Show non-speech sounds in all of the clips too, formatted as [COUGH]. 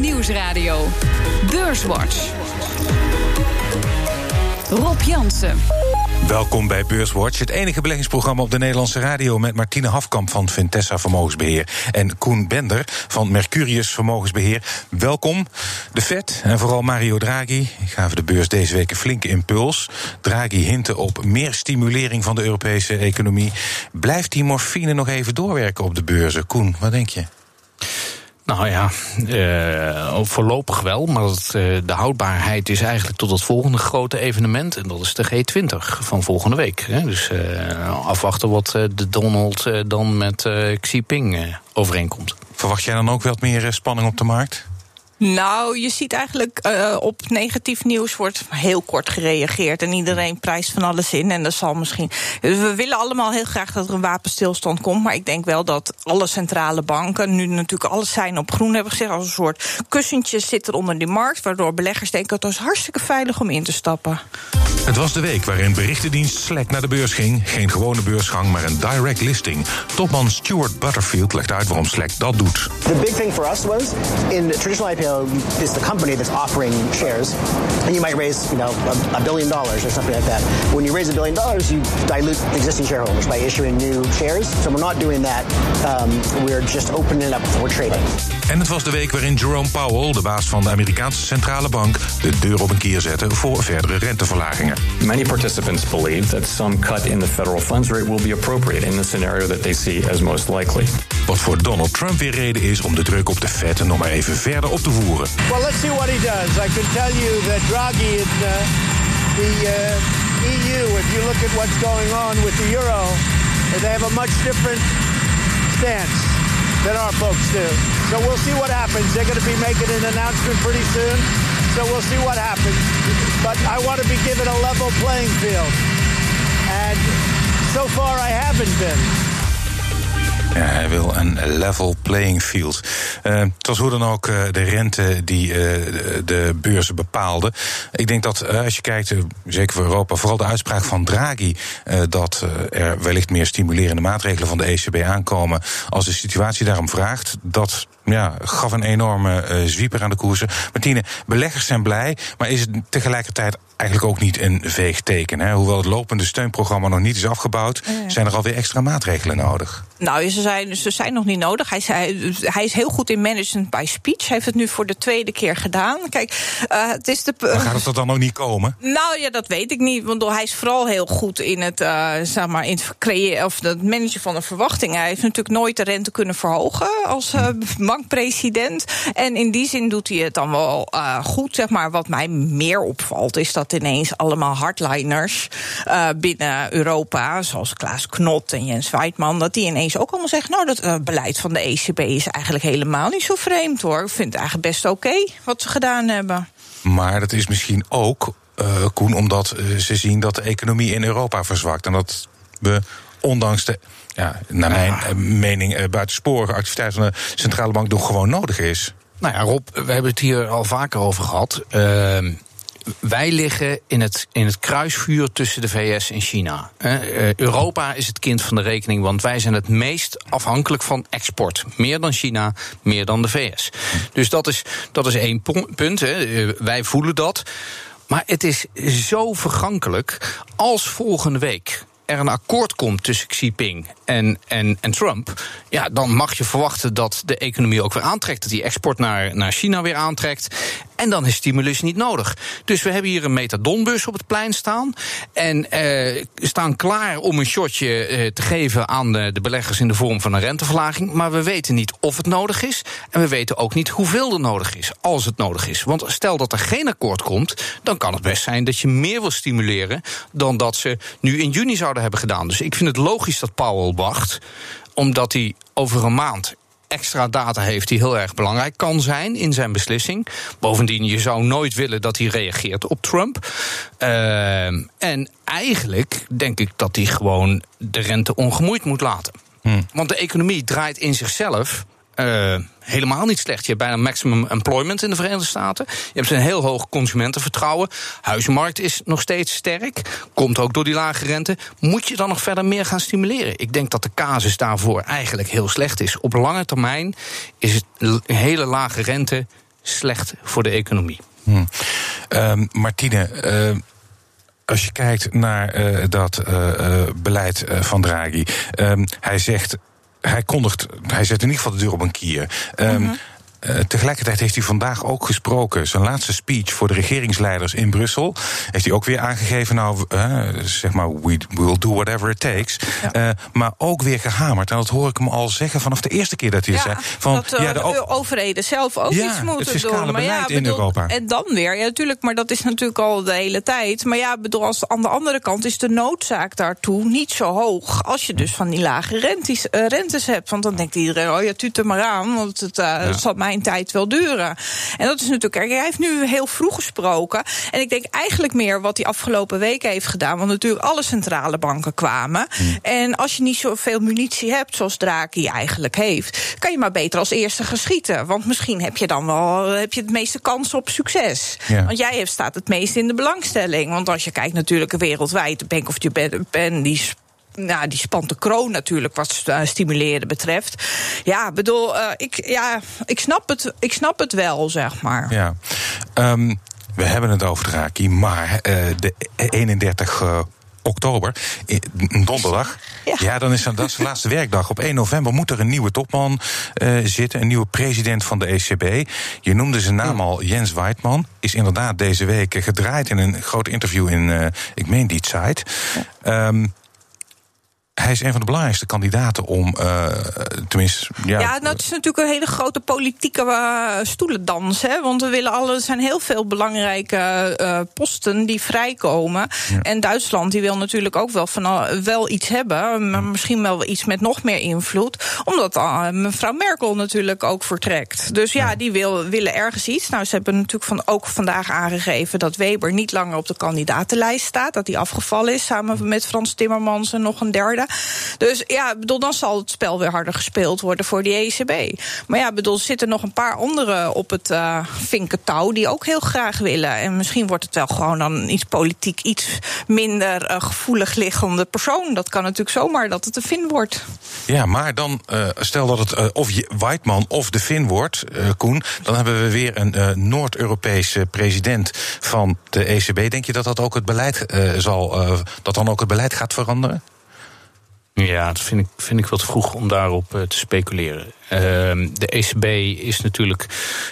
Nieuwsradio. Beurswatch. Rob Jansen. Welkom bij Beurswatch, het enige beleggingsprogramma op de Nederlandse radio met Martine Hafkamp van Vintessa Vermogensbeheer en Koen Bender van Mercurius Vermogensbeheer. Welkom. De Fed en vooral Mario Draghi gaven de beurs deze week een flinke impuls. Draghi hintte op meer stimulering van de Europese economie. Blijft die morfine nog even doorwerken op de beurzen? Koen, wat denk je? Nou ja, uh, voorlopig wel. Maar uh, de houdbaarheid is eigenlijk tot het volgende grote evenement. En dat is de G20 van volgende week. Hè. Dus uh, afwachten wat de Donald dan met Xi Jinping overeenkomt. Verwacht jij dan ook wat meer spanning op de markt? Nou, je ziet eigenlijk uh, op negatief nieuws wordt heel kort gereageerd. En iedereen prijst van alles in. En dat zal misschien. We willen allemaal heel graag dat er een wapenstilstand komt. Maar ik denk wel dat alle centrale banken nu natuurlijk alles zijn op groen hebben gezegd. Als een soort kussentje zit er onder die markt. Waardoor beleggers denken dat het is hartstikke veilig om in te stappen. Het was de week waarin berichtendienst Slack naar de beurs ging. Geen gewone beursgang, maar een direct listing. Topman Stuart Butterfield legt uit waarom Slack dat doet. The big thing for us was in the traditional IPO is the company that's offering shares, and you might raise, you know, a, a, billion dollars or something like that. When you raise a billion dollars, you dilute existing shareholders by issuing new shares. So we're not doing that. Um, we're just opening it up for trading. En het was de week waarin Jerome Powell, de baas van de Amerikaanse centrale bank, de deur op een keer zette voor verdere renteverlagingen. Many participants believe that some cut in the federal funds rate will be appropriate in the scenario that they see as most likely. Wat voor Donald Trump weer reden is om de druk op de Fed nog maar even verder op te voeren. Well, let's see what he does. I can tell you that Draghi in uh, the uh, EU, if you look at what's going on with the euro, they have a much different stance than our folks do. So we'll see what happens. They're going to be making an announcement pretty soon. So we'll see what happens. But I want to be given a level playing field. And so far I haven't been. Ja, hij wil een level playing field. Uh, het was hoe dan ook uh, de rente die uh, de, beurzen bepaalde. Ik denk dat als je kijkt, zeker voor Europa, vooral de uitspraak van Draghi, dat er wellicht meer stimulerende maatregelen van de ECB aankomen als de situatie daarom vraagt, dat ja, gaf een enorme zwieper aan de koersen. Martine, beleggers zijn blij, maar is het tegelijkertijd eigenlijk ook niet een veeg teken? Hè? Hoewel het lopende steunprogramma nog niet is afgebouwd, zijn er alweer extra maatregelen nodig. Nou, ze zijn, ze zijn nog niet nodig. Hij, hij, hij is heel goed in management by speech. Hij heeft het nu voor de tweede keer gedaan. Kijk, uh, het is de. Maar gaat het er dan nog niet komen? Nou ja, dat weet ik niet. Want hij is vooral heel goed in het, uh, zeg maar, in het creëren of het managen van de verwachtingen. Hij heeft natuurlijk nooit de rente kunnen verhogen als uh, bankpresident. En in die zin doet hij het dan wel goed. Zeg maar. Wat mij meer opvalt, is dat ineens allemaal hardliners uh, binnen Europa, zoals Klaas Knot en Jens Weidman, dat die ineens ook allemaal zeggen: Nou, dat uh, beleid van de ECB is eigenlijk helemaal niet zo vreemd hoor. Ik vind het eigenlijk best oké okay, wat ze gedaan hebben. Maar dat is misschien ook, uh, Koen, omdat ze zien dat de economie in Europa verzwakt. En dat we ondanks de ja, naar mijn ja. mening, buitensporige activiteit van de centrale bank nog gewoon nodig is. Nou ja, Rob, we hebben het hier al vaker over gehad. Uh, wij liggen in het, in het kruisvuur tussen de VS en China. Uh, Europa is het kind van de rekening, want wij zijn het meest afhankelijk van export. Meer dan China, meer dan de VS. Dus dat is, dat is één punt. Hè. wij voelen dat. Maar het is zo vergankelijk als volgende week er een akkoord komt tussen Xi Jinping en, en, en Trump, ja, dan mag je verwachten dat de economie ook weer aantrekt. Dat die export naar, naar China weer aantrekt. En dan is stimulus niet nodig. Dus we hebben hier een metadonbus op het plein staan. En eh, staan klaar om een shotje eh, te geven aan de, de, beleggers in de vorm van een renteverlaging. Maar we weten niet of het nodig is. En we weten ook niet hoeveel er nodig is, als het nodig is. Want stel dat er geen akkoord komt, dan kan het best zijn dat je meer wil stimuleren dan dat ze nu in juni zouden hebben gedaan. Dus ik vind het logisch dat Powell wacht omdat hij over een maand extra data heeft die heel erg belangrijk kan zijn in zijn beslissing. Bovendien, je zou nooit willen dat hij reageert op Trump. Uh, en eigenlijk denk ik dat hij gewoon de rente ongemoeid moet laten. Hmm. Want de economie draait in zichzelf. Uh, helemaal niet slecht. Je hebt bijna maximum employment in de Verenigde Staten. Je hebt een heel hoog consumentenvertrouwen. Huizenmarkt is nog steeds sterk. Komt ook door die lage rente. Moet je dan nog verder meer gaan stimuleren? Ik denk dat de casus daarvoor eigenlijk heel slecht is. Op lange termijn is het een hele lage rente slecht voor de economie. Hm. Um, Martine, uh, als je kijkt naar uh, dat uh, beleid van Draghi, um, hij zegt. Hij kondigt, hij zet in ieder geval de deur op een kier. Um, mm-hmm. Uh, tegelijkertijd heeft hij vandaag ook gesproken. Zijn laatste speech voor de regeringsleiders in Brussel. Heeft hij ook weer aangegeven, nou, uh, zeg maar, we will do whatever it takes. Ja. Uh, maar ook weer gehamerd. En dat hoor ik hem al zeggen vanaf de eerste keer dat hij ja, zei. Van, dat ja, de, de overheden zelf ook ja, iets moeten het doen. Maar ja, bedoel, in Europa. En dan weer, ja, natuurlijk, maar dat is natuurlijk al de hele tijd. Maar ja, bedoel, als aan de andere kant is de noodzaak daartoe niet zo hoog. Als je dus van die lage rentes, rentes hebt. Want dan denkt iedereen, oh ja, tuut er maar aan. Want het zal mij tijd wel duren. En dat is natuurlijk erg. Hij heeft nu heel vroeg gesproken. En ik denk eigenlijk meer wat hij afgelopen weken heeft gedaan. Want natuurlijk alle centrale banken kwamen. Hmm. En als je niet zoveel munitie hebt, zoals Draghi eigenlijk heeft, kan je maar beter als eerste geschieten. Want misschien heb je dan wel heb je het meeste kans op succes. Ja. Want jij staat het meest in de belangstelling. Want als je kijkt natuurlijk wereldwijd, de Bank of Japan, die nou, die spant de kroon natuurlijk wat stimuleren betreft. Ja, bedoel, uh, ik, ja, ik, snap het, ik snap het wel, zeg maar. Ja. Um, we hebben het over Draki, maar uh, de 31 uh, oktober, donderdag. Ja. ja, dan is dat is de laatste werkdag. Op 1 november moet er een nieuwe topman uh, zitten, een nieuwe president van de ECB. Je noemde zijn naam al, Jens Weidmann. Is inderdaad deze week gedraaid in een groot interview in, uh, ik meen die site. Ja. Um, hij is een van de belangrijkste kandidaten om, uh, tenminste... Ja, ja nou, het is natuurlijk een hele grote politieke uh, stoelendans. Hè? Want we willen alle, er zijn heel veel belangrijke uh, posten die vrijkomen. Ja. En Duitsland die wil natuurlijk ook wel, van, wel iets hebben. Maar misschien wel iets met nog meer invloed. Omdat mevrouw Merkel natuurlijk ook vertrekt. Dus ja, die wil, willen ergens iets. Nou, ze hebben natuurlijk van, ook vandaag aangegeven... dat Weber niet langer op de kandidatenlijst staat. Dat hij afgevallen is, samen met Frans Timmermans en nog een derde. Dus ja, bedoel, dan zal het spel weer harder gespeeld worden voor die ECB. Maar ja, bedoel, er zitten nog een paar anderen op het uh, vinkentouw die ook heel graag willen. En misschien wordt het wel gewoon dan iets politiek iets minder uh, gevoelig liggende persoon. Dat kan natuurlijk zomaar dat het een Fin wordt. Ja, maar dan uh, stel dat het of Whiteman of de Fin wordt, Koen, dan hebben we weer een Noord-Europese president van de ECB. Denk je dat dat ook het beleid zal, dat dan ook het beleid gaat veranderen? Ja, dat vind ik, vind ik wat vroeg om daarop uh, te speculeren. Uh, de ECB is natuurlijk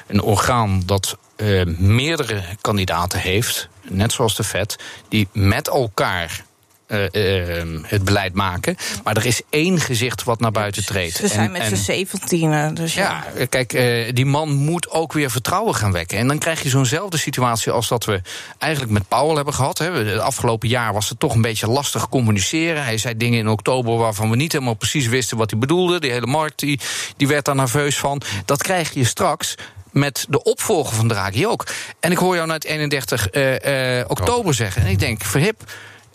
een orgaan dat uh, meerdere kandidaten heeft, net zoals de FED, die met elkaar uh, uh, het beleid maken. Maar er is één gezicht wat naar buiten treedt. We zijn met z'n zeventien. Dus ja. ja, kijk, uh, die man moet ook weer vertrouwen gaan wekken. En dan krijg je zo'nzelfde situatie als dat we eigenlijk met Powell hebben gehad. Hè. Het afgelopen jaar was het toch een beetje lastig communiceren. Hij zei dingen in oktober waarvan we niet helemaal precies wisten wat hij bedoelde. Die hele markt die, die werd daar nerveus van. Dat krijg je straks met de opvolger van Draghi ook. En ik hoor jou net 31 uh, uh, oktober zeggen. En ik denk, verhip.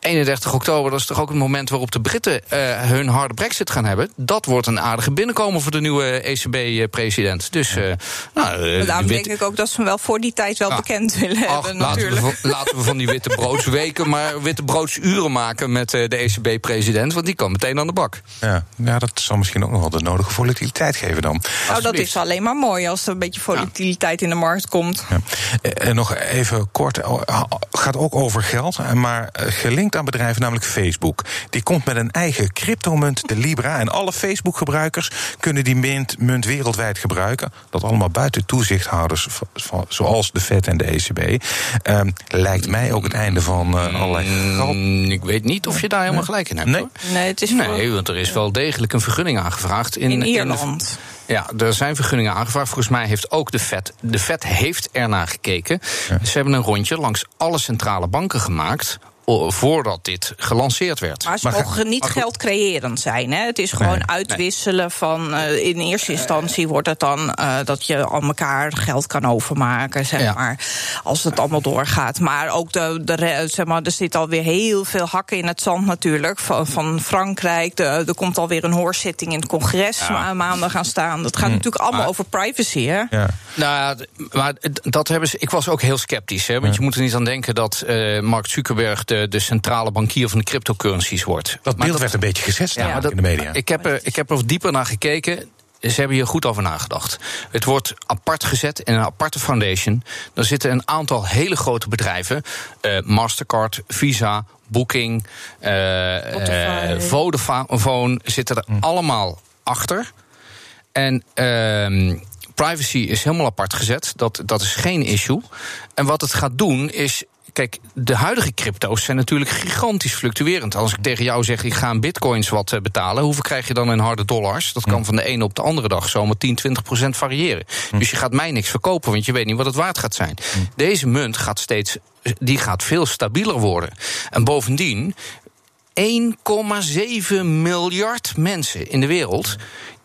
31 oktober, dat is toch ook het moment waarop de Britten uh, hun harde brexit gaan hebben. Dat wordt een aardige binnenkomen voor de nieuwe ECB-president. Dus, uh, nou, uh, daarom denk ik ook dat ze hem wel voor die tijd wel ah, bekend willen ach, hebben. Natuurlijk. Laten we, laten we van die witte broodsweken maar witte broodsuren maken met de ECB-president. Want die kan meteen aan de bak. Ja, ja, dat zal misschien ook nog wel de nodige volatiliteit geven dan. Nou, dat is alleen maar mooi als er een beetje volatiliteit ja. in de markt komt. Ja. En nog even kort, gaat ook over geld, maar gelinkt aan bedrijven, namelijk Facebook. Die komt met een eigen cryptomunt, de Libra. En alle Facebook-gebruikers kunnen die munt, munt wereldwijd gebruiken. Dat allemaal buiten toezichthouders, zoals de Fed en de ECB. Um, lijkt mij ook het einde van uh, allerlei. Mm, ik weet niet of je daar helemaal gelijk in hebt. Nee, nee, het is nee want er is wel degelijk een vergunning aangevraagd. In, in Ierland. In ja, er zijn vergunningen aangevraagd. Volgens mij heeft ook de FED. De FED heeft ernaar gekeken. Ja. Ze hebben een rondje langs alle centrale banken gemaakt voordat dit gelanceerd werd. Maar ze maar mogen niet geldcreërend zijn. Hè? Het is gewoon nee, uitwisselen nee. van. Uh, in eerste instantie wordt het dan uh, dat je al elkaar geld kan overmaken, zeg ja. maar. Als het allemaal doorgaat. Maar ook de, de, zeg maar, er zit alweer heel veel hakken in het zand natuurlijk. Van, van Frankrijk. De, er komt alweer een hoorzitting in het congres ja. maanden gaan staan. Dat gaat hm. natuurlijk allemaal maar, over privacy. Hè? Ja. Nou maar dat hebben ze. Ik was ook heel sceptisch. Hè, want je moet er niet aan denken dat uh, Mark Zuckerberg de, de centrale bankier van de cryptocurrencies wordt. Dat beeld dat, werd een beetje gezet ja, dat, in de media. Ik heb, er, ik heb er dieper naar gekeken ze hebben hier goed over nagedacht. Het wordt apart gezet in een aparte foundation. Er zitten een aantal hele grote bedrijven: uh, Mastercard, Visa, Booking, uh, Vodafone zitten er hm. allemaal achter. En. Uh, privacy is helemaal apart gezet. Dat, dat is geen issue. En wat het gaat doen is Kijk, de huidige crypto's zijn natuurlijk gigantisch fluctuerend. Als ik tegen jou zeg, ik ga een bitcoins wat eh, betalen... hoeveel krijg je dan in harde dollars? Dat kan van de ene op de andere dag zomaar 10, 20 procent variëren. Dus je gaat mij niks verkopen, want je weet niet wat het waard gaat zijn. Deze munt gaat steeds die gaat veel stabieler worden. En bovendien, 1,7 miljard mensen in de wereld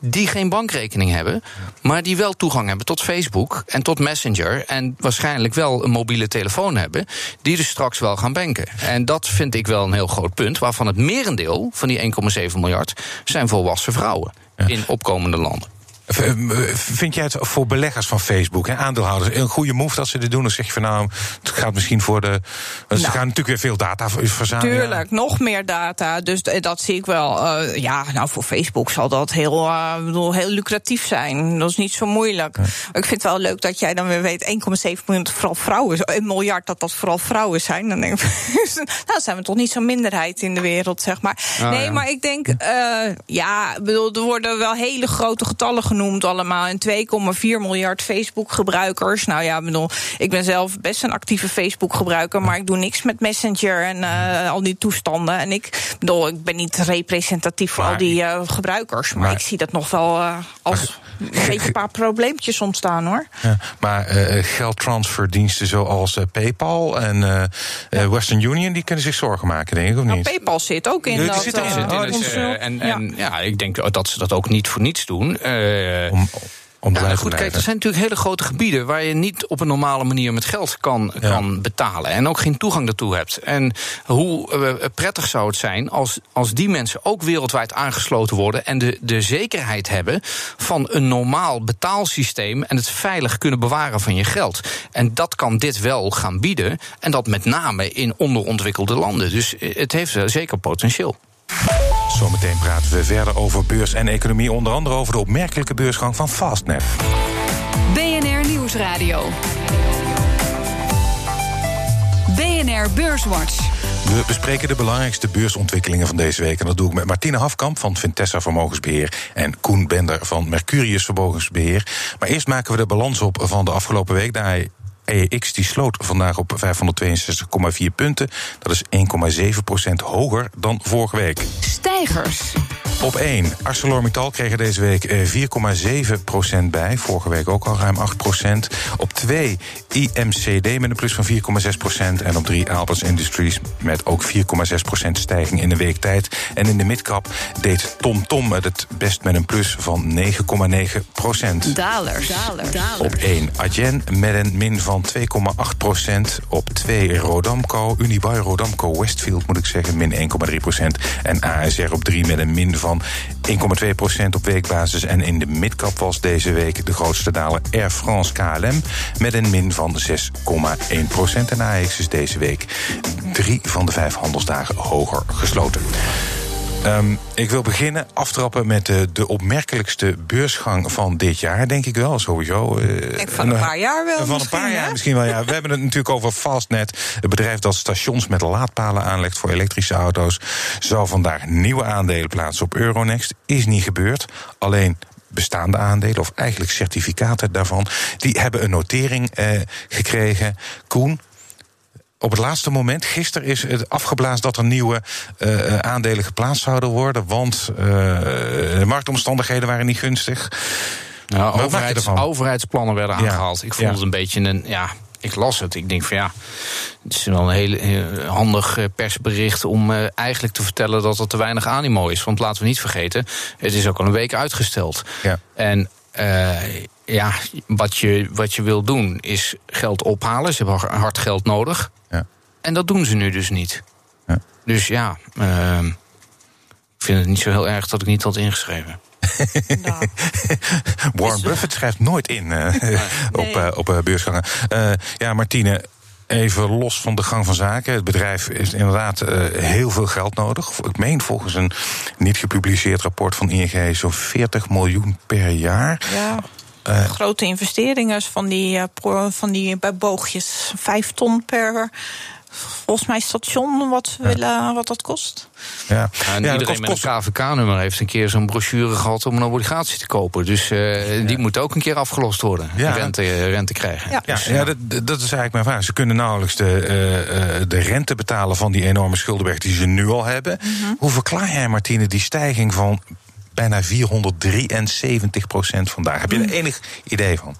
die geen bankrekening hebben, maar die wel toegang hebben tot Facebook en tot Messenger en waarschijnlijk wel een mobiele telefoon hebben, die dus straks wel gaan banken. En dat vind ik wel een heel groot punt, waarvan het merendeel van die 1,7 miljard zijn volwassen vrouwen in opkomende landen. Eh, vind jij het voor beleggers van Facebook, en aandeelhouders, een goede move dat ze dit doen? Dan zeg je van nou, het gaat misschien voor de. Ze nou, gaan natuurlijk weer veel data verzamelen. Tuurlijk, nog meer data. Dus dat zie ik wel. Uh, ja, nou voor Facebook zal dat heel, uh, bedoel, heel lucratief zijn. Dat is niet zo moeilijk. Ik vind het wel leuk dat jij dan weer weet: 1,7 miljard vooral vrouwen. Een miljard dat dat vooral vrouwen zijn. Dan denk ik, [LAUGHS] nou zijn we toch niet zo'n minderheid in de wereld, zeg maar. Ah, nee, maar ik denk, ja, bedoel, er worden wel hele grote getallen genoemd genoemd allemaal. En 2,4 miljard Facebook-gebruikers. Nou ja, bedoel, ik ben zelf best een actieve Facebook-gebruiker, maar ik doe niks met Messenger en uh, al die toestanden. En ik bedoel, ik ben niet representatief voor al die uh, gebruikers, maar, maar, ik zie dat nog wel uh, als een beetje een paar probleempjes ontstaan hoor. Ja, maar uh, geldtransferdiensten zoals PayPal en ja. Western Union, die kunnen zich zorgen maken, denk ik, of nou, niet? PayPal zit ook in. Ja, dat, zit erin. Oh, en, en ja. ik denk dat ze dat ook niet voor niets doen. Eh, om, om ja, goed, kijk, er zijn natuurlijk hele grote gebieden waar je niet op een normale manier met geld kan, kan betalen. En ook geen toegang daartoe hebt. En hoe uh, prettig zou het zijn als, als die mensen ook wereldwijd aangesloten worden. en de, de zekerheid hebben van een normaal betaalsysteem. en het veilig kunnen bewaren van je geld. En dat kan dit wel gaan bieden. En dat met name in onderontwikkelde landen. Dus het heeft zeker potentieel. Zometeen praten we verder over beurs en economie. Onder andere over de opmerkelijke beursgang van Fastnet. BNR Nieuwsradio. BNR Beurswatch. We bespreken de belangrijkste beursontwikkelingen van deze week. En dat doe ik met Martine Hafkamp van Vintessa Vermogensbeheer... en Koen Bender van Mercurius Vermogensbeheer. Maar eerst maken we de balans op van de afgelopen week. Daar AEX die sloot vandaag op 562,4 punten. Dat is 1,7% hoger dan vorige week. Stijgers. Op 1. ArcelorMittal kreeg er deze week 4,7% eh, bij. Vorige week ook al ruim 8% Op 2. IMCD met een plus van 4,6% En op 3. Aalberts Industries met ook 4,6% stijging in de week tijd. En in de midcap deed TomTom Tom het best met een plus van 9,9 Dalers. Dalers. Op 1. Adyen met een min van 2,8% Op 2. Rodamco. Unibuy Rodamco Westfield moet ik zeggen, min 1,3% En ASR op 3 met een min van van 1,2% op weekbasis. En in de midcap was deze week de grootste daler Air France KLM met een min van 6,1%. En AX is deze week drie van de vijf handelsdagen hoger gesloten. Um, ik wil beginnen, aftrappen met de, de opmerkelijkste beursgang van dit jaar, denk ik wel, sowieso. Uh, van een paar jaar wel. Van een paar jaar misschien wel, ja. We hebben het natuurlijk over Fastnet. Het bedrijf dat stations met laadpalen aanlegt voor elektrische auto's. Zou vandaag nieuwe aandelen plaatsen op Euronext. Is niet gebeurd. Alleen bestaande aandelen, of eigenlijk certificaten daarvan, die hebben een notering eh, gekregen. Koen, op het laatste moment, gisteren is het afgeblazen dat er nieuwe uh, aandelen geplaatst zouden worden. Want uh, de marktomstandigheden waren niet gunstig. Nou, overheids, overheidsplannen werden aangehaald. Ik vond het een beetje een. Ja, ik las het. Ik denk van ja, het is wel een heel, handig persbericht om eigenlijk te vertellen dat er te weinig animo is. Want laten we niet vergeten, het is ook al een week uitgesteld. Ja. En ja, wat je, wat je wil doen is geld ophalen. Ze hebben hard geld nodig. En dat doen ze nu dus niet. Ja. Dus ja, uh, ik vind het niet zo heel erg dat ik niet had ingeschreven. Nou. [LAUGHS] Warren Buffett schrijft nooit in uh, [LAUGHS] op, uh, op beursgangen. ja, Martine, even los van de gang van zaken. Het bedrijf heeft inderdaad uh, heel veel geld nodig. Ik meen volgens een niet gepubliceerd rapport van ING zo'n 40 miljoen per jaar. Ja. Uh, Grote investeringen van die, uh, van die bij boogjes. Vijf ton per volgens mij station wat, ja. willen, wat dat kost. Ja. en ja, iedereen met een KVK-nummer heeft een keer zo'n brochure gehad om een obligatie te kopen. Dus uh, die moet ook een keer afgelost worden. Ja. Rente, rente krijgen. Ja, dus, ja, dat, dat, is eigenlijk mijn vraag. Ze kunnen nauwelijks de, uh, de rente betalen van die enorme schuldenberg die ze nu al hebben. Mm -hmm. Hoe verklaar jij, Martine, die stijging van bijna 473 procent vandaag? Heb je er enig idee van?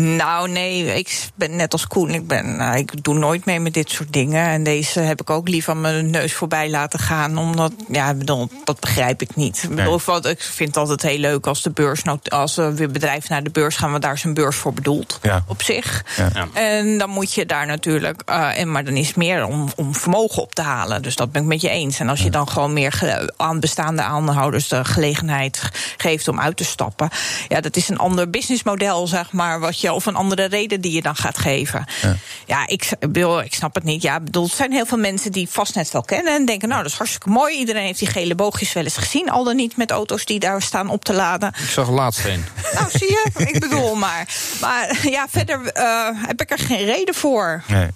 Nou, nee, ik ben net als Koen. Ik, ben, uh, ik doe nooit mee met dit soort dingen. En deze heb ik ook liever mijn neus voorbij laten gaan. Omdat, ja, bedoel, dat begrijp ik niet. Ik, bedoel, wat, ik vind het altijd heel leuk als de beurs, als er weer bedrijven naar de beurs gaan, want daar is een beurs voor bedoeld. Ja. Op zich. Ja. En dan moet je daar natuurlijk. Uh, en, maar dan is het meer om, om vermogen op te halen. Dus dat ben ik met je eens. En als je dan gewoon meer aan bestaande aanhouders de gelegenheid geeft om uit te stappen. Ja, dat is een ander businessmodel, zeg maar. Wat je of een andere reden die je dan gaat geven. Ja, ja ik, bedoel, ik snap het niet. Ja, bedoel, er zijn heel veel mensen die vastnet wel kennen en denken: nou, dat is hartstikke mooi. Iedereen heeft die gele boogjes wel eens gezien, al dan niet met auto's die daar staan op te laden. Ik zag laatst een. Nou, zie je? ik bedoel [LAUGHS] maar. Maar ja, verder uh, heb ik er geen reden voor. Nee.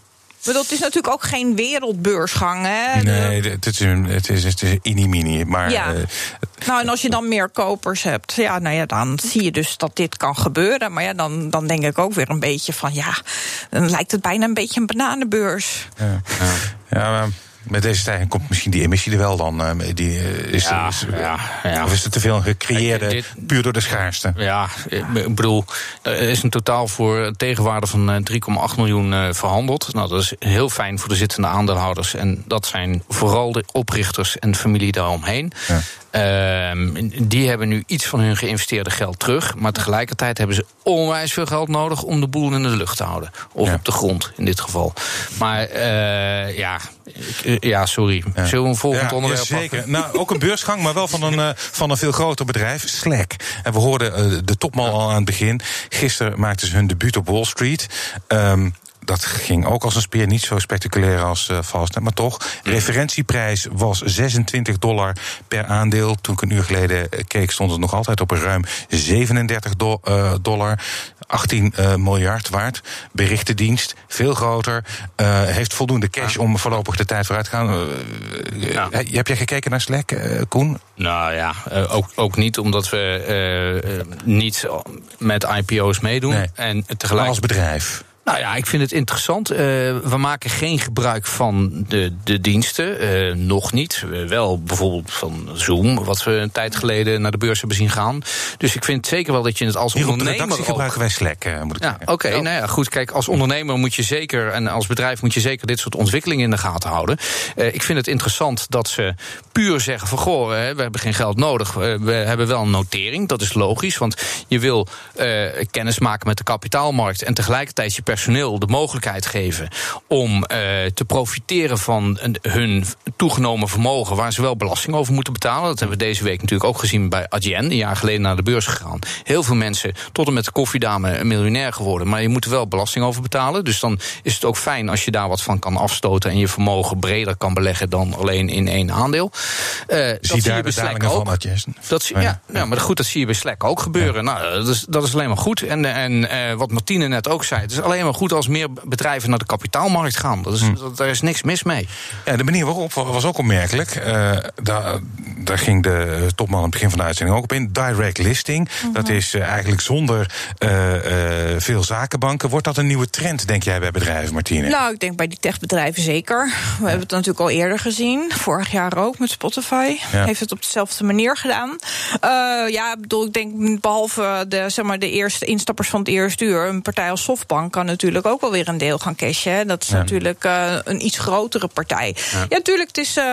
Maar dat is natuurlijk ook geen wereldbeursgang. Hè? Nee, het is, een, het is, het is mini Maar, ja. Uh, nou, en als je dan meer kopers hebt, ja, nou ja, dan zie je dus dat dit kan gebeuren. Maar ja, dan, dan denk ik ook weer een beetje van ja, dan lijkt het bijna een beetje een bananenbeurs. Ja, ja. ja maar met deze stijging komt misschien die emissie er wel dan. Uh, die, uh, is, ja, is, ja, ja. Of is het te veel gecreëerde, dit, puur door de schaarste? Ja, ik bedoel, er is een totaal voor tegenwaarde van 3,8 miljoen uh, verhandeld. Nou, dat is heel fijn voor de zittende aandeelhouders. En dat zijn vooral de oprichters en de familie daaromheen. Uh, die hebben nu iets van hun geïnvesteerde geld terug. Maar tegelijkertijd hebben ze onwijs veel geld nodig om de boel in de lucht te houden. Of ja. op de grond in dit geval. Maar uh, ja, ja, sorry. Zullen we een volgend ja, onderwerp ja, zeker. Nou, ook een beursgang, maar wel van een, uh, van een veel groter bedrijf, Slack. En we hoorden de topman al aan het begin. Gisteren maakten ze hun debuut op Wall Street. Um, dat ging ook als een speer, niet zo spectaculair als uh, Fastnet, maar toch. Referentieprijs was 26 dollar per aandeel. Toen ik een uur geleden keek, stond het nog altijd op een ruim 37 do uh, dollar. 18 uh, miljard waard. Berichtendienst, veel groter. Uh, heeft voldoende cash om voorlopig de tijd vooruit te gaan. Uh, ja. Heb jij gekeken naar Slack, Koen? Nou ja, ook, ook niet omdat we niet met IPO's meedoen. Nee. En tegelijk... als bedrijf. Nou ja, ik vind het interessant. Uh, we maken geen gebruik van de, de diensten. Uh, nog niet. Uh, wel bijvoorbeeld van Zoom, wat we een tijd geleden naar de beurs hebben zien gaan. Dus ik vind zeker wel dat je het als Hier ondernemer. Op de gebruiken wij Slack, moet ik ja, Oké, okay, nou ja, goed. Kijk, als ondernemer moet je zeker, en als bedrijf moet je zeker dit soort ontwikkelingen in de gaten houden. ik vind het interessant dat ze puur zeggen van goh, we hebben geen geld nodig. we hebben wel een notering. Dat is logisch, want je wil kennis maken met de kapitaalmarkt en tegelijkertijd je personeel de mogelijkheid geven om uh, te profiteren van hun toegenomen vermogen, waar ze wel belasting over moeten betalen. Dat hebben we deze week natuurlijk ook gezien bij Adyen, een jaar geleden naar de beurs gegaan. Heel veel mensen, tot en met de koffiedame, een miljonair geworden, maar je moet er wel belasting over betalen. Dus dan is het ook fijn als je daar wat van kan afstoten en je vermogen breder kan beleggen dan alleen in één aandeel. Uh, zie dat zie je bij Slack ook. Van dat, ja, ja, ja, maar goed, dat zie je bij Slack ook gebeuren. Ja. Nou, dat is, dat is alleen maar goed. En, en uh, wat Martine net ook zei, het is alleen maar goed als meer bedrijven naar de kapitaalmarkt gaan. Dat is, hm. dat, daar is niks mis mee. Ja, de manier waarop was ook opmerkelijk. Uh, daar, daar ging de topman aan het begin van de uitzending ook op in. Direct listing. Mm -hmm. Dat is uh, eigenlijk zonder uh, veel zakenbanken. Wordt dat een nieuwe trend, denk jij, bij bedrijven, Martine? Nou, ik denk bij die techbedrijven zeker. We hebben het natuurlijk al eerder gezien. Vorig jaar ook met Spotify. Ja. Heeft het op dezelfde manier gedaan. ja, bedoel, ik denk behalve de, zeg maar, de eerste instappers van het eerste uur... een partij als Softbank kan natuurlijk ook wel weer een deel gaan cashen. Dat is ja. natuurlijk uh, een iets grotere partij. Ja, natuurlijk, het is, uh,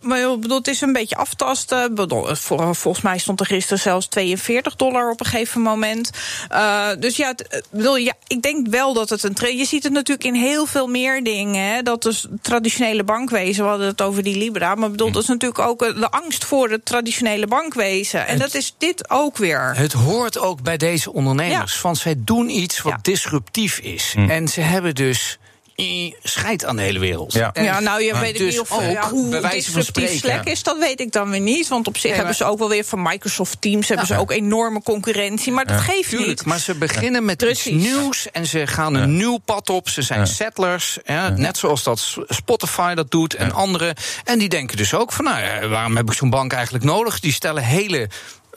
maar, bedoel, het is een beetje aftasten. Bedoel, voor, volgens mij stond er gisteren zelfs 42 dollar op een gegeven moment. Uh, dus ja, het, bedoel, ja, ik denk wel dat het een trend... Je ziet het natuurlijk in heel veel meer dingen. Hè, dat is traditionele bankwezen, we hadden het over die Libra. Maar bedoel, dat is natuurlijk ook de angst voor het traditionele bankwezen. En het, dat is dit ook weer. Het hoort ook bij deze ondernemers. Ja. Van zij doen iets wat disruptief is. Hm. En ze hebben dus eh, scheidt aan de hele wereld. Ja. Ja, nou, je weet ik dus niet of ook, ja, hoe disruptief spreken, Slack is, dat weet ik dan weer niet. Want op zich Nee, hebben ze ook wel weer van Microsoft Teams hebben ze ook enorme concurrentie. Maar dat geeft Tuurlijk, niet. maar ze beginnen met Precies. iets nieuws en ze gaan een nieuw pad op. Ze zijn settlers, ja, net zoals dat Spotify dat doet en anderen. En die denken dus ook van, nou, ja, waarom heb ik zo'n bank eigenlijk nodig? Die stellen hele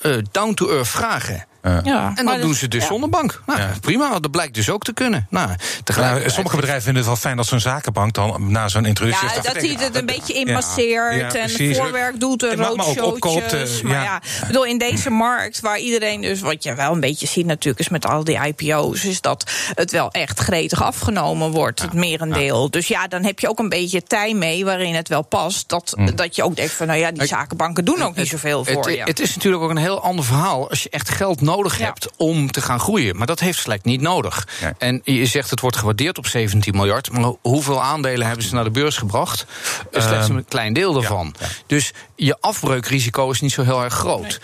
eh, down-to-earth vragen. Ja, En dat doen ze dus ja. zonder bank. Nou, prima, dat blijkt dus ook te kunnen. Nou, Nou, sommige bedrijven vinden het wel fijn dat zo'n zakenbank dan na zo'n introductie... Ja, dat hij het een beetje ja, inmasseert ja, en voorwerk doet en En maar- roodshowtjes. eh, ja. ja, ik bedoel, in deze markt waar iedereen dus... wat je wel een beetje ziet natuurlijk is met al die IPO's... is dat het wel echt gretig afgenomen wordt, het merendeel. Dus ja, dan heb je ook een beetje tij mee waarin het wel past... dat, dat je ook denkt van, nou ja, die zakenbanken doen ook niet zoveel voor het, je. het is natuurlijk ook een heel ander verhaal als je echt geld nodig Ja. hebt om te gaan groeien. Maar dat heeft Slack niet nodig. En je zegt het wordt gewaardeerd op 17 miljard. Maar hoeveel aandelen hebben ze naar de beurs gebracht? Slechts een klein deel daarvan. Dus je afbreukrisico is niet zo heel erg groot.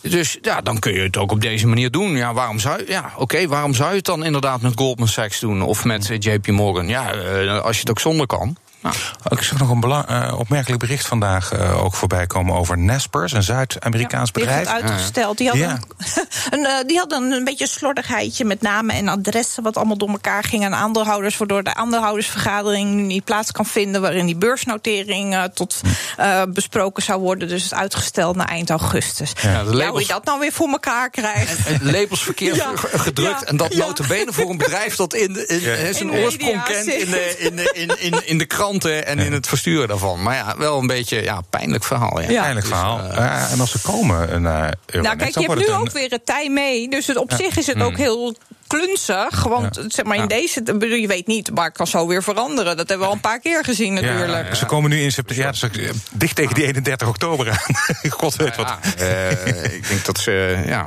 Dus ja, dan kun je het ook op deze manier doen. Ja, waarom zou, je- ja, oké, waarom zou je het dan inderdaad met Goldman Sachs doen? Of met eh, JP Morgan? Ja, eh, als je het ook zonder kan. Nou, Ik zag nog een belang, eh, opmerkelijk bericht vandaag eh, ook voorbij komen over Naspers, een Zuid-Amerikaans Die heeft bedrijf. het uitgesteld. Die had, Ja. een, [LAUGHS] een, eh, die had een, een beetje slordigheidje met namen en adressen... wat allemaal door elkaar ging aan aandeelhouders... waardoor de aandeelhoudersvergadering nu niet plaats kan vinden... waarin die beursnotering eh, tot eh, besproken zou worden. Dus het is uitgesteld naar eind augustus. Ja, Ja, hoe labels- je dat nou weer voor elkaar krijgt... En labels verkeerd Ja, ge- gedrukt. ja, en dat ja. notabene voor een bedrijf dat in, de- in, Ja. hè, zijn In de oorsprong kent in de, in, de, in, in, in de kranten en in het versturen daarvan. Maar ja, wel een beetje ja, pijnlijk verhaal. Ja. Ja. Eindelijk verhaal. Ja, en als ze komen naar Euronext, Nou, kijk, je hebt nu ook een- weer het tij mee. Dus het, op zich is het ook heel klunzig. Want zeg maar, in deze, bedoel, je weet niet, maar het kan zo weer veranderen. Dat hebben we al een paar keer gezien natuurlijk. Ja, ze komen nu in september. Ja, eh, dicht tegen die 31 oktober aan. [LAUGHS] God weet wat. Ja, eh, ik denk dat ze, ja,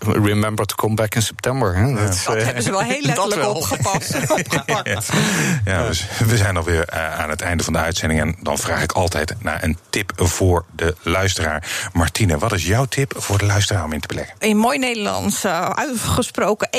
remember to come back in september. Hè? Dat, Dat eh, hebben ze wel [LAUGHS] heel letterlijk wel. opgepast. [LAUGHS] opgepakt. Ja, dus we zijn alweer aan het einde van de uitzending. En dan vraag ik altijd naar een tip voor de luisteraar. Martine, wat is jouw tip voor de luisteraar om in te beleggen? In mooi Nederlands uh, uitgesproken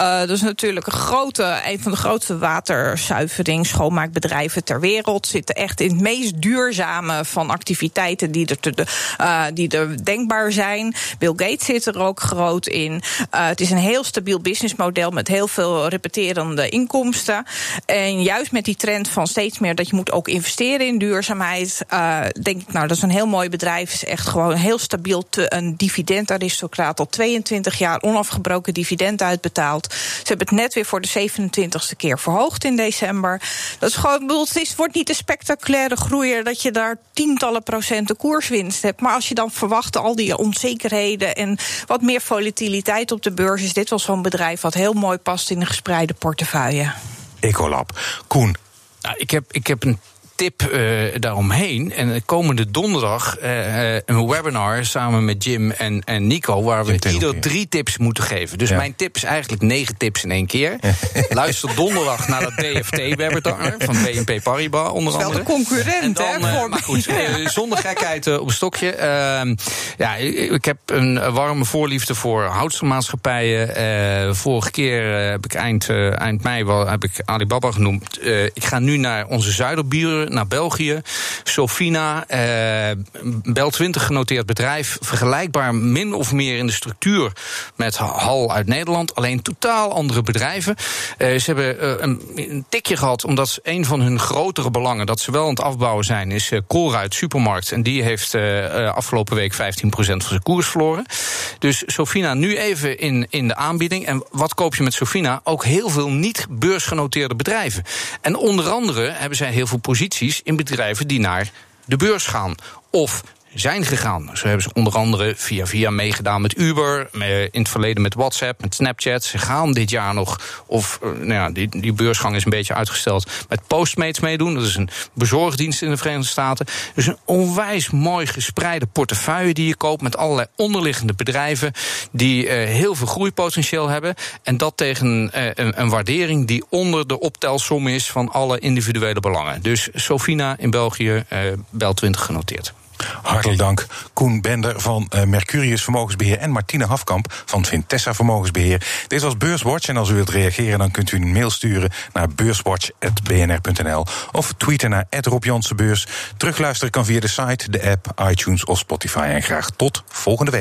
Uh, dat is natuurlijk een, grote, een van de grootste waterzuivering, schoonmaakbedrijven ter wereld. Zitten echt in het meest duurzame van activiteiten die er, te, uh, die denkbaar zijn. Bill Gates zit er ook groot in. Uh, het is een heel stabiel businessmodel met heel veel repeterende inkomsten. En juist met die trend van steeds meer dat je moet ook investeren in duurzaamheid, uh, denk ik, nou, dat is een heel mooi bedrijf. Is echt gewoon heel stabiel te, een dividendaristocraat. Al 22 jaar onafgebroken dividend uitbetaald. Ze hebben het net weer voor de 27ste keer verhoogd in december. Dat is gewoon, bedoel, het is, wordt niet een spectaculaire groeier dat je daar tientallen procenten koerswinst hebt. Maar als je dan verwacht al die onzekerheden en wat meer volatiliteit op de beurs, is dit wel zo'n bedrijf wat heel mooi past in een gespreide portefeuille. Ecolab. Koen. Nou, ik, heb, ik heb een tip uh, daaromheen. En komende donderdag uh, een webinar samen met Jim en, en Nico... waar we ieder drie tips moeten geven. Dus ja. mijn tip is eigenlijk negen tips in één keer. [LAUGHS] Luister donderdag naar dat DFT-webinar [LAUGHS] van BNP Paribas onder andere. Wel de concurrent, dan, hè? Uh, maar goed, [LAUGHS] zonder gekheid op een stokje. Ehm, ja, ik heb een warme voorliefde voor houtselmaatschappijen. Eh, vorige keer heb ik eind, eind mei wel, heb ik Alibaba genoemd. ik ga nu naar onze zuiderburen naar België. Sofina, eh, Bel 20 genoteerd bedrijf. Vergelijkbaar min of meer in de structuur met Hal uit Nederland. Alleen totaal andere bedrijven. Uh, ze hebben uh, een, tikje gehad omdat een van hun grotere belangen... dat ze wel aan het afbouwen zijn, is uh, Colruyt Supermarkt. En die heeft afgelopen week 15% van zijn koers verloren. Dus Sofina nu even in, in de aanbieding. En wat koop je met Sofina? Ook heel veel niet beursgenoteerde bedrijven. En onder andere hebben zij heel veel posities in bedrijven die naar de beurs gaan. Of zijn gegaan. Zo hebben ze onder andere via via meegedaan met Uber, in het verleden met WhatsApp, met Snapchat. Ze gaan dit jaar nog, of nou ja, die, die beursgang is een beetje uitgesteld, met Postmates meedoen. Dat is een bezorgdienst in de Verenigde Staten. Dus een onwijs mooi gespreide portefeuille die je koopt met allerlei onderliggende bedrijven die uh, heel veel groeipotentieel hebben. En dat tegen uh, een, een waardering die onder de optelsom is van alle individuele belangen. Dus Sofina in België, uh, Bel 20 genoteerd. Hartelijk dank. Koen Bender van uh, Mercurius Vermogensbeheer en Martine Hafkamp van Vintessa Vermogensbeheer. Dit was Beurswatch en als u wilt reageren dan kunt u een mail sturen naar beurswatch.bnr.nl of tweeten naar Rob Terugluisteren kan via de site, de app, iTunes of Spotify. En graag tot volgende week.